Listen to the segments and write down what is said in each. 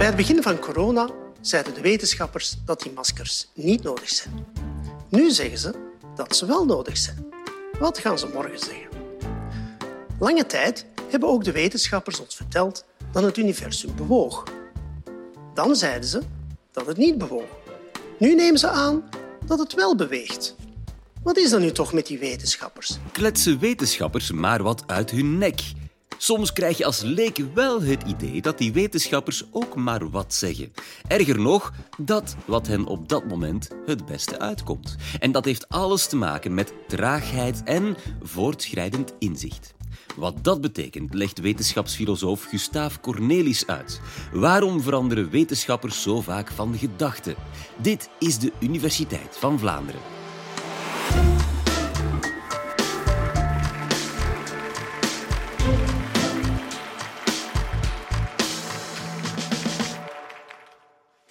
Bij het begin van corona zeiden de wetenschappers dat die maskers niet nodig zijn. Nu zeggen ze dat ze wel nodig zijn. Wat gaan ze morgen zeggen? Lange tijd hebben ook de wetenschappers ons verteld dat het universum bewoog. Dan zeiden ze dat het niet bewoog. Nu nemen ze aan dat het wel beweegt. Wat is er nu toch met die wetenschappers? Kletsen wetenschappers maar wat uit hun nek. Soms krijg je als leek wel het idee dat die wetenschappers ook maar wat zeggen. Erger nog, dat wat hen op dat moment het beste uitkomt. En dat heeft alles te maken met traagheid en voortschrijdend inzicht. Wat dat betekent, legt wetenschapsfilosoof Gustaaf Cornelis uit. Waarom veranderen wetenschappers zo vaak van gedachten? Dit is de Universiteit van Vlaanderen.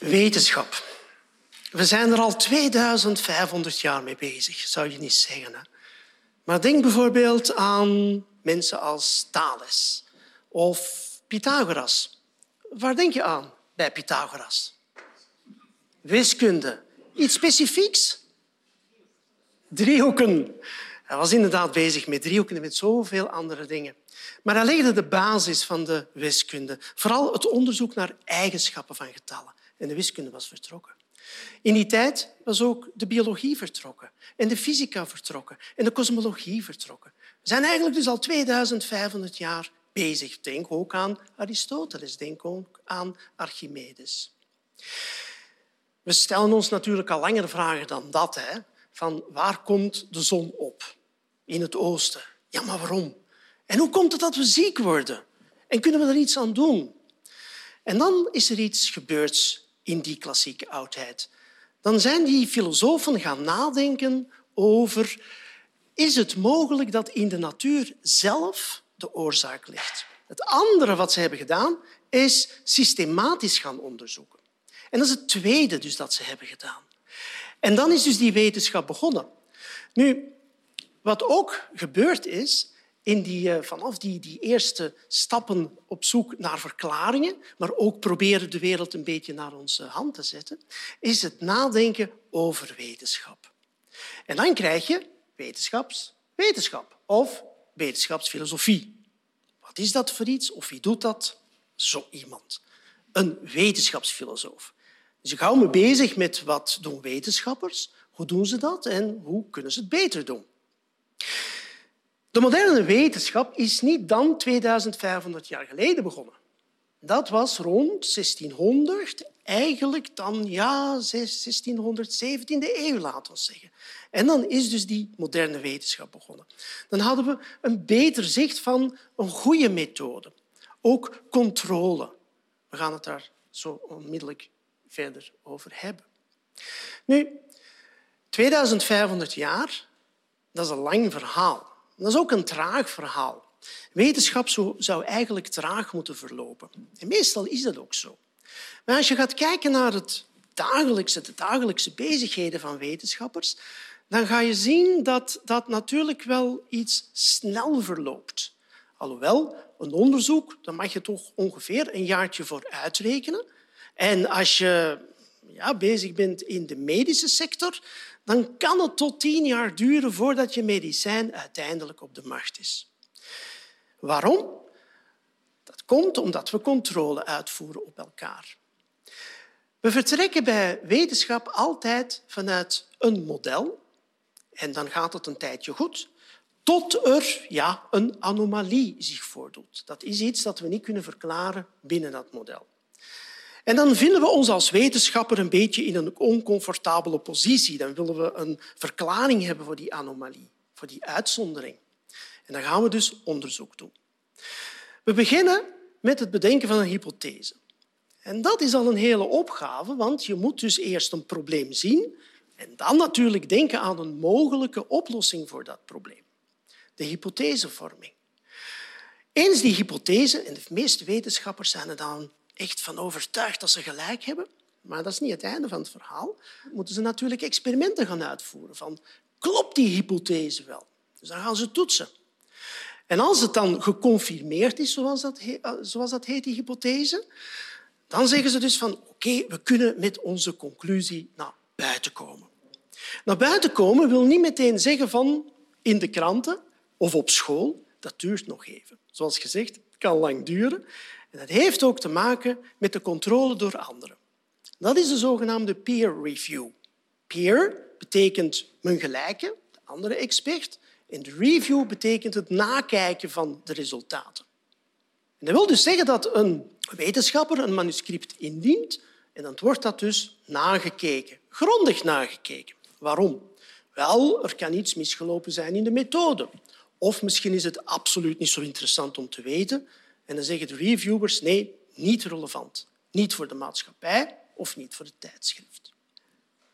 Wetenschap. We zijn er al 2500 jaar mee bezig, zou je niet zeggen. Hè? Maar denk bijvoorbeeld aan mensen als Thales of Pythagoras. Waar denk je aan bij Pythagoras? Wiskunde. Iets specifieks? Driehoeken. Hij was inderdaad bezig met driehoeken en met zoveel andere dingen. Maar hij legde de basis van de wiskunde. Vooral het onderzoek naar eigenschappen van getallen. En de wiskunde was vertrokken. In die tijd was ook de biologie vertrokken en de fysica vertrokken en de kosmologie vertrokken. We zijn eigenlijk dus al 2500 jaar bezig. Denk ook aan Aristoteles, denk ook aan Archimedes. We stellen ons natuurlijk al langer vragen dan dat. Hè? Van waar komt de zon op? In het oosten. Ja, maar waarom? En hoe komt het dat we ziek worden? En kunnen we er iets aan doen? En dan is er iets gebeurd in die klassieke oudheid. Dan zijn die filosofen gaan nadenken over is het mogelijk dat in de natuur zelf de oorzaak ligt. Het andere wat ze hebben gedaan is systematisch gaan onderzoeken. En dat is het tweede dus dat ze hebben gedaan. En dan is dus die wetenschap begonnen. Nu, wat ook gebeurd is, in die, eh, vanaf die, die eerste stappen op zoek naar verklaringen, maar ook proberen de wereld een beetje naar onze hand te zetten, is het nadenken over wetenschap. En dan krijg je wetenschapswetenschap of wetenschapsfilosofie. Wat is dat voor iets of wie doet dat? Zo iemand. Een wetenschapsfilosoof. Dus ik hou me bezig met wat doen wetenschappers, hoe doen ze dat en hoe kunnen ze het beter doen. De moderne wetenschap is niet dan 2500 jaar geleden begonnen. Dat was rond 1600, eigenlijk dan ja, 1617e eeuw, laten we zeggen. En dan is dus die moderne wetenschap begonnen. Dan hadden we een beter zicht van een goede methode. Ook controle. We gaan het daar zo onmiddellijk verder over hebben. Nu, 2500 jaar, dat is een lang verhaal. Dat is ook een traag verhaal. Wetenschap zou eigenlijk traag moeten verlopen. En meestal is dat ook zo. Maar als je gaat kijken naar het dagelijkse, de dagelijkse bezigheden van wetenschappers, dan ga je zien dat dat natuurlijk wel iets snel verloopt. Alhoewel, een onderzoek, daar mag je toch ongeveer een jaartje voor uitrekenen. En als je ja, bezig bent in de medische sector, dan kan het tot tien jaar duren voordat je medicijn uiteindelijk op de markt is. Waarom? Dat komt omdat we controle uitvoeren op elkaar. We vertrekken bij wetenschap altijd vanuit een model en dan gaat het een tijdje goed, tot er ja, een anomalie zich voordoet. Dat is iets dat we niet kunnen verklaren binnen dat model. En dan vinden we ons als wetenschapper een beetje in een oncomfortabele positie. Dan willen we een verklaring hebben voor die anomalie, voor die uitzondering. En dan gaan we dus onderzoek doen. We beginnen met het bedenken van een hypothese. En dat is al een hele opgave, want je moet dus eerst een probleem zien en dan natuurlijk denken aan een mogelijke oplossing voor dat probleem. De hypothesevorming. Eens die hypothese, en de meeste wetenschappers zijn er dan echt van overtuigd dat ze gelijk hebben, maar dat is niet het einde van het verhaal, moeten ze natuurlijk experimenten gaan uitvoeren. Van, klopt die hypothese wel? Dus dan gaan ze toetsen. En als het dan geconfirmeerd is, zoals dat, heet, zoals dat heet, die hypothese, dan zeggen ze dus van oké, we kunnen met onze conclusie naar buiten komen. Naar buiten komen wil niet meteen zeggen van in de kranten of op school, dat duurt nog even. Zoals gezegd, het kan lang duren. Dat heeft ook te maken met de controle door anderen. Dat is de zogenaamde peer review. Peer betekent mijn gelijke, de andere expert. En de review betekent het nakijken van de resultaten. En dat wil dus zeggen dat een wetenschapper een manuscript indient en dan wordt dat dus nagekeken, grondig nagekeken. Waarom? Wel, er kan iets misgelopen zijn in de methode. Of misschien is het absoluut niet zo interessant om te weten. En dan zeggen de reviewers, nee, niet relevant. Niet voor de maatschappij of niet voor het tijdschrift.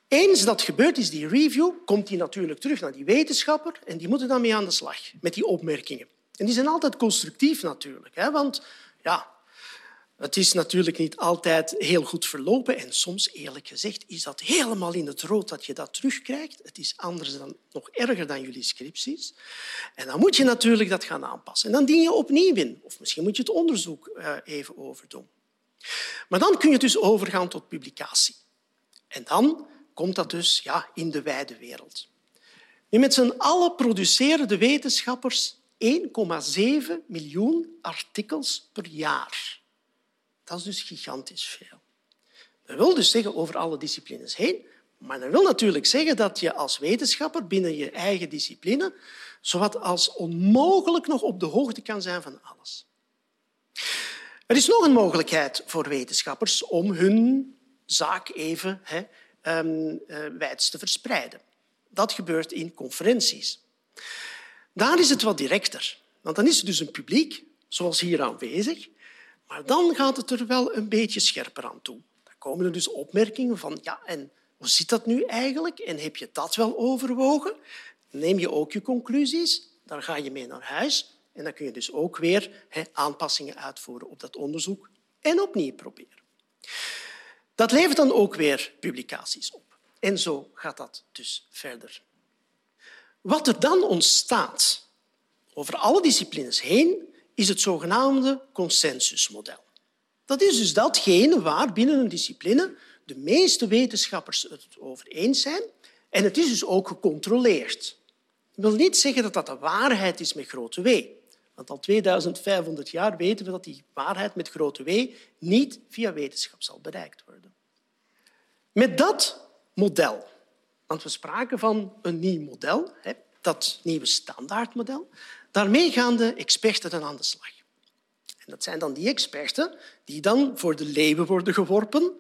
Eens dat gebeurt is, die review, komt die natuurlijk terug naar die wetenschapper en die moeten dan mee aan de slag met die opmerkingen. En die zijn altijd constructief natuurlijk, hè, want ja, het is natuurlijk niet altijd heel goed verlopen en soms, eerlijk gezegd, is dat helemaal in het rood dat je dat terugkrijgt. Het is anders dan, nog erger dan jullie scripties. En dan moet je natuurlijk dat gaan aanpassen. En dan dien je opnieuw in. Of misschien moet je het onderzoek eh, even overdoen. Maar dan kun je dus overgaan tot publicatie. En dan komt dat dus ja, in de wijde wereld. Nu, met z'n allen produceren de wetenschappers 1,7 miljoen artikels per jaar. Dat is dus gigantisch veel. Dat wil dus zeggen over alle disciplines heen, maar dat wil natuurlijk zeggen dat je als wetenschapper binnen je eigen discipline zowat als onmogelijk nog op de hoogte kan zijn van alles. Er is nog een mogelijkheid voor wetenschappers om hun zaak even hè, um, wijds te verspreiden. Dat gebeurt in conferenties. Daar is het wat directer, want dan is er dus een publiek, zoals hier aanwezig, maar dan gaat het er wel een beetje scherper aan toe. Dan komen er dus opmerkingen van ja, en hoe zit dat nu eigenlijk? En heb je dat wel overwogen? Neem je ook je conclusies, dan ga je mee naar huis en dan kun je dus ook weer aanpassingen uitvoeren op dat onderzoek en opnieuw proberen. Dat levert dan ook weer publicaties op. En zo gaat dat dus verder. Wat er dan ontstaat over alle disciplines heen, is het zogenaamde consensusmodel. Dat is dus datgene waar binnen een discipline de meeste wetenschappers het over eens zijn. En het is dus ook gecontroleerd. Dat wil niet zeggen dat dat de waarheid is met grote W. Want al 2500 jaar weten we dat die waarheid met grote W niet via wetenschap zal bereikt worden. Met dat model, want we spraken van een nieuw model, dat nieuwe standaardmodel, daarmee gaan de experten dan aan de slag. En dat zijn dan die experten die dan voor de leeuwen worden geworpen.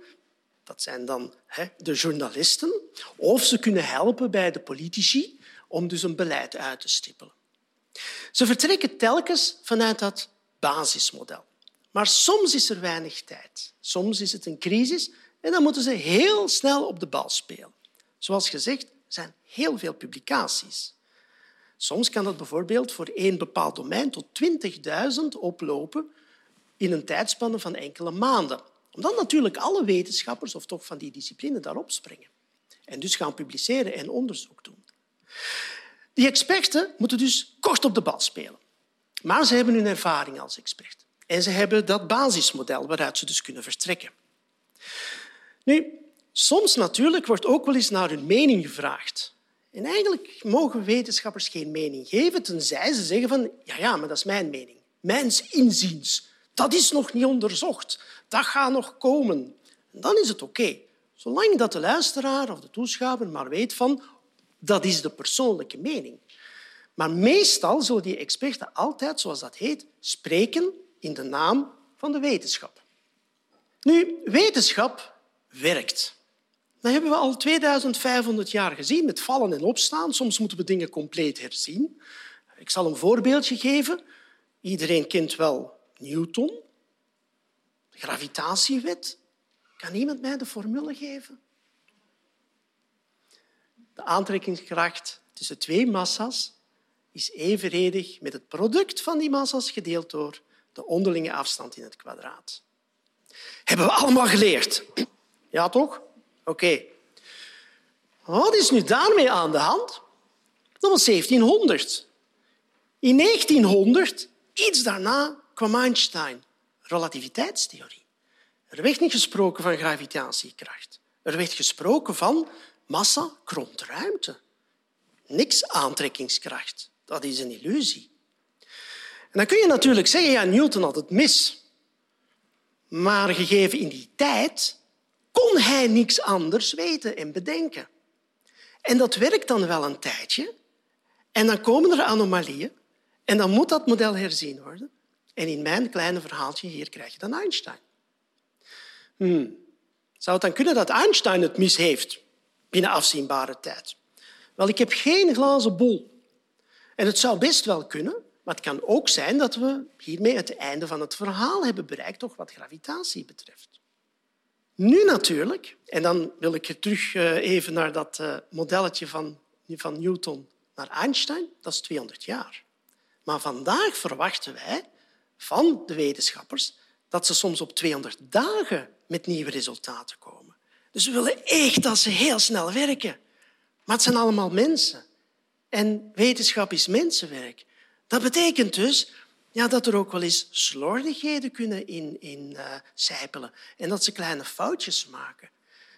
Dat zijn dan de journalisten. Of ze kunnen helpen bij de politici om dus een beleid uit te stippelen. Ze vertrekken telkens vanuit dat basismodel. Maar soms is er weinig tijd. Soms is het een crisis en dan moeten ze heel snel op de bal spelen. Zoals gezegd, zijn heel veel publicaties. Soms kan dat bijvoorbeeld voor één bepaald domein tot 20.000 oplopen in een tijdspanne van enkele maanden. Omdat natuurlijk alle wetenschappers, of toch van die discipline, daarop springen. En dus gaan publiceren en onderzoek doen. Die experten moeten dus kort op de bal spelen. Maar ze hebben hun ervaring als expert. En ze hebben dat basismodel waaruit ze dus kunnen vertrekken. Nu, soms natuurlijk wordt ook wel eens naar hun mening gevraagd. En eigenlijk mogen wetenschappers geen mening geven, tenzij ze zeggen van ja, ja, maar dat is mijn mening. Mijns inziens. Dat is nog niet onderzocht. Dat gaat nog komen. En dan is het oké. Zolang dat de luisteraar of de toeschouwer maar weet van dat is de persoonlijke mening. Maar meestal zullen die experten altijd, zoals dat heet, spreken in de naam van de wetenschap. Nu, wetenschap werkt. Dat hebben we al 2500 jaar gezien met vallen en opstaan. Soms moeten we dingen compleet herzien. Ik zal een voorbeeldje geven. Iedereen kent wel Newton, de gravitatiewet. Kan iemand mij de formule geven? De aantrekkingskracht tussen twee massa's is evenredig met het product van die massa's gedeeld door de onderlinge afstand in het kwadraat. Hebben we allemaal geleerd. Ja, toch? Oké. Wat is nu daarmee aan de hand? Dat was 1700. In 1900, iets daarna, kwam Einstein, relativiteitstheorie. Er werd niet gesproken van gravitatiekracht. Er werd gesproken van massa kromt ruimte. Niks aantrekkingskracht. Dat is een illusie. En dan kun je natuurlijk zeggen, ja, Newton had het mis. Maar gegeven in die tijd kon hij niks anders weten en bedenken. En dat werkt dan wel een tijdje. En dan komen er anomalieën. En dan moet dat model herzien worden. En in mijn kleine verhaaltje hier krijg je dan Einstein. Hmm. Zou het dan kunnen dat Einstein het mis heeft binnen afzienbare tijd? Wel, ik heb geen glazen bol. En het zou best wel kunnen, maar het kan ook zijn dat we hiermee het einde van het verhaal hebben bereikt, toch wat gravitatie betreft. Nu natuurlijk, en dan wil ik terug eh, even naar dat eh, modelletje van, van Newton naar Einstein, dat is 200 jaar. Maar vandaag verwachten wij van de wetenschappers dat ze soms op 200 dagen met nieuwe resultaten komen. Dus we willen echt dat ze heel snel werken. Maar het zijn allemaal mensen. En wetenschap is mensenwerk. Dat betekent dus ja, dat er ook wel eens slordigheden kunnen in, in uh, en dat ze kleine foutjes maken.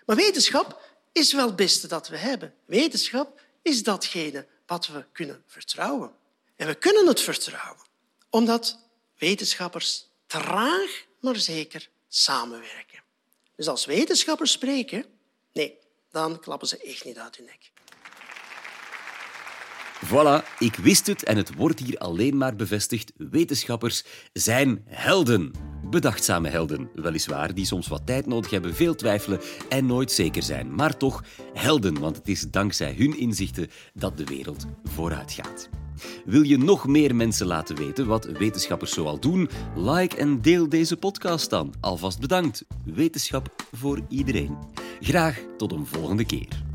Maar wetenschap is wel het beste dat we hebben. Wetenschap is datgene wat we kunnen vertrouwen. En we kunnen het vertrouwen omdat wetenschappers traag maar zeker samenwerken. Dus als wetenschappers spreken, nee, dan klappen ze echt niet uit hun nek. Voilà, ik wist het en het wordt hier alleen maar bevestigd. Wetenschappers zijn helden. Bedachtzame helden, weliswaar, die soms wat tijd nodig hebben, veel twijfelen en nooit zeker zijn. Maar toch helden, want het is dankzij hun inzichten dat de wereld vooruit gaat. Wil je nog meer mensen laten weten wat wetenschappers zoal doen? Like en deel deze podcast dan. Alvast bedankt. Wetenschap voor iedereen. Graag tot een volgende keer.